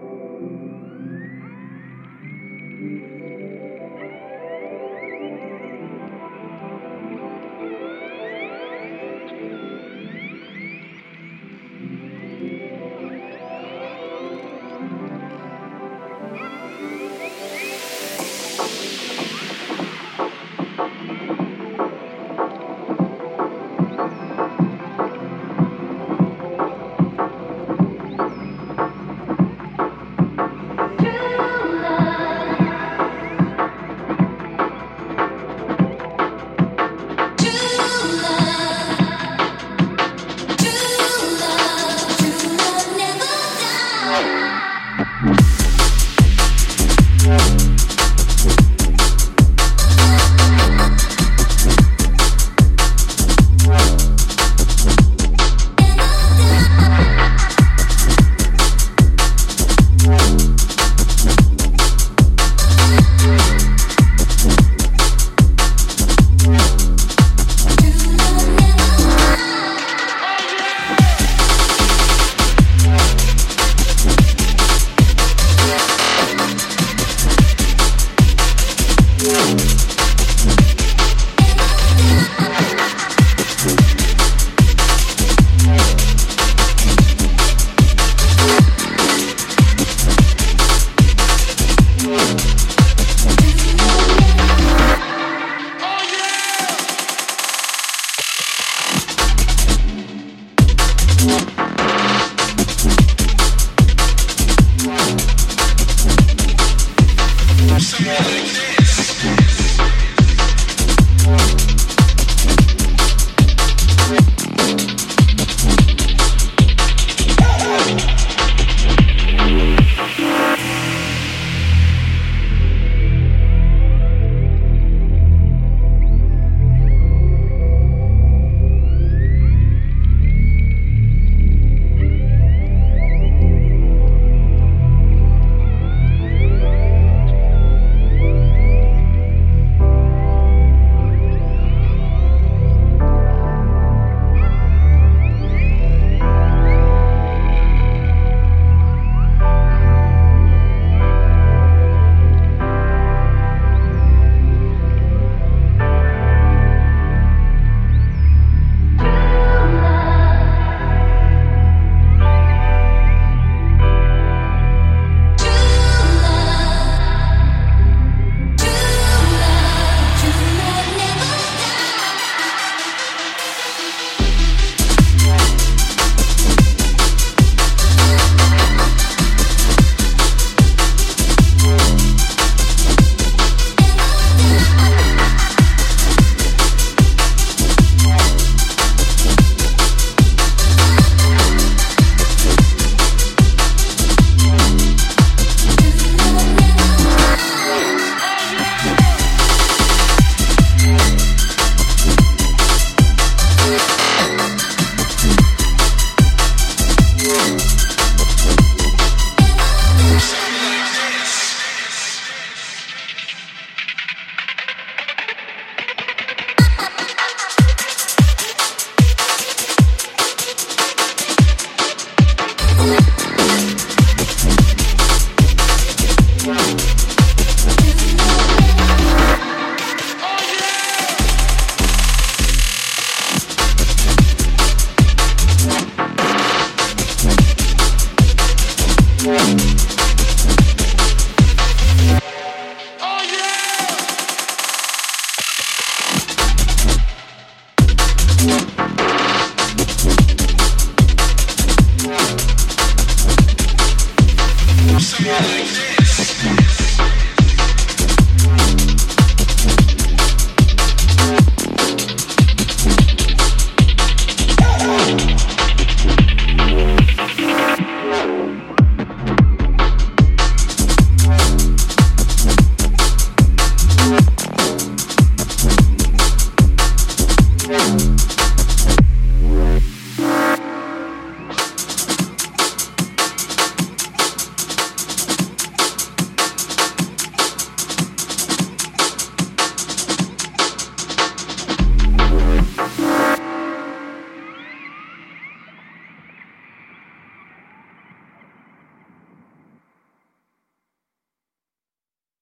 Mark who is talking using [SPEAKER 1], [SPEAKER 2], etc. [SPEAKER 1] Thank you. Thank something like this.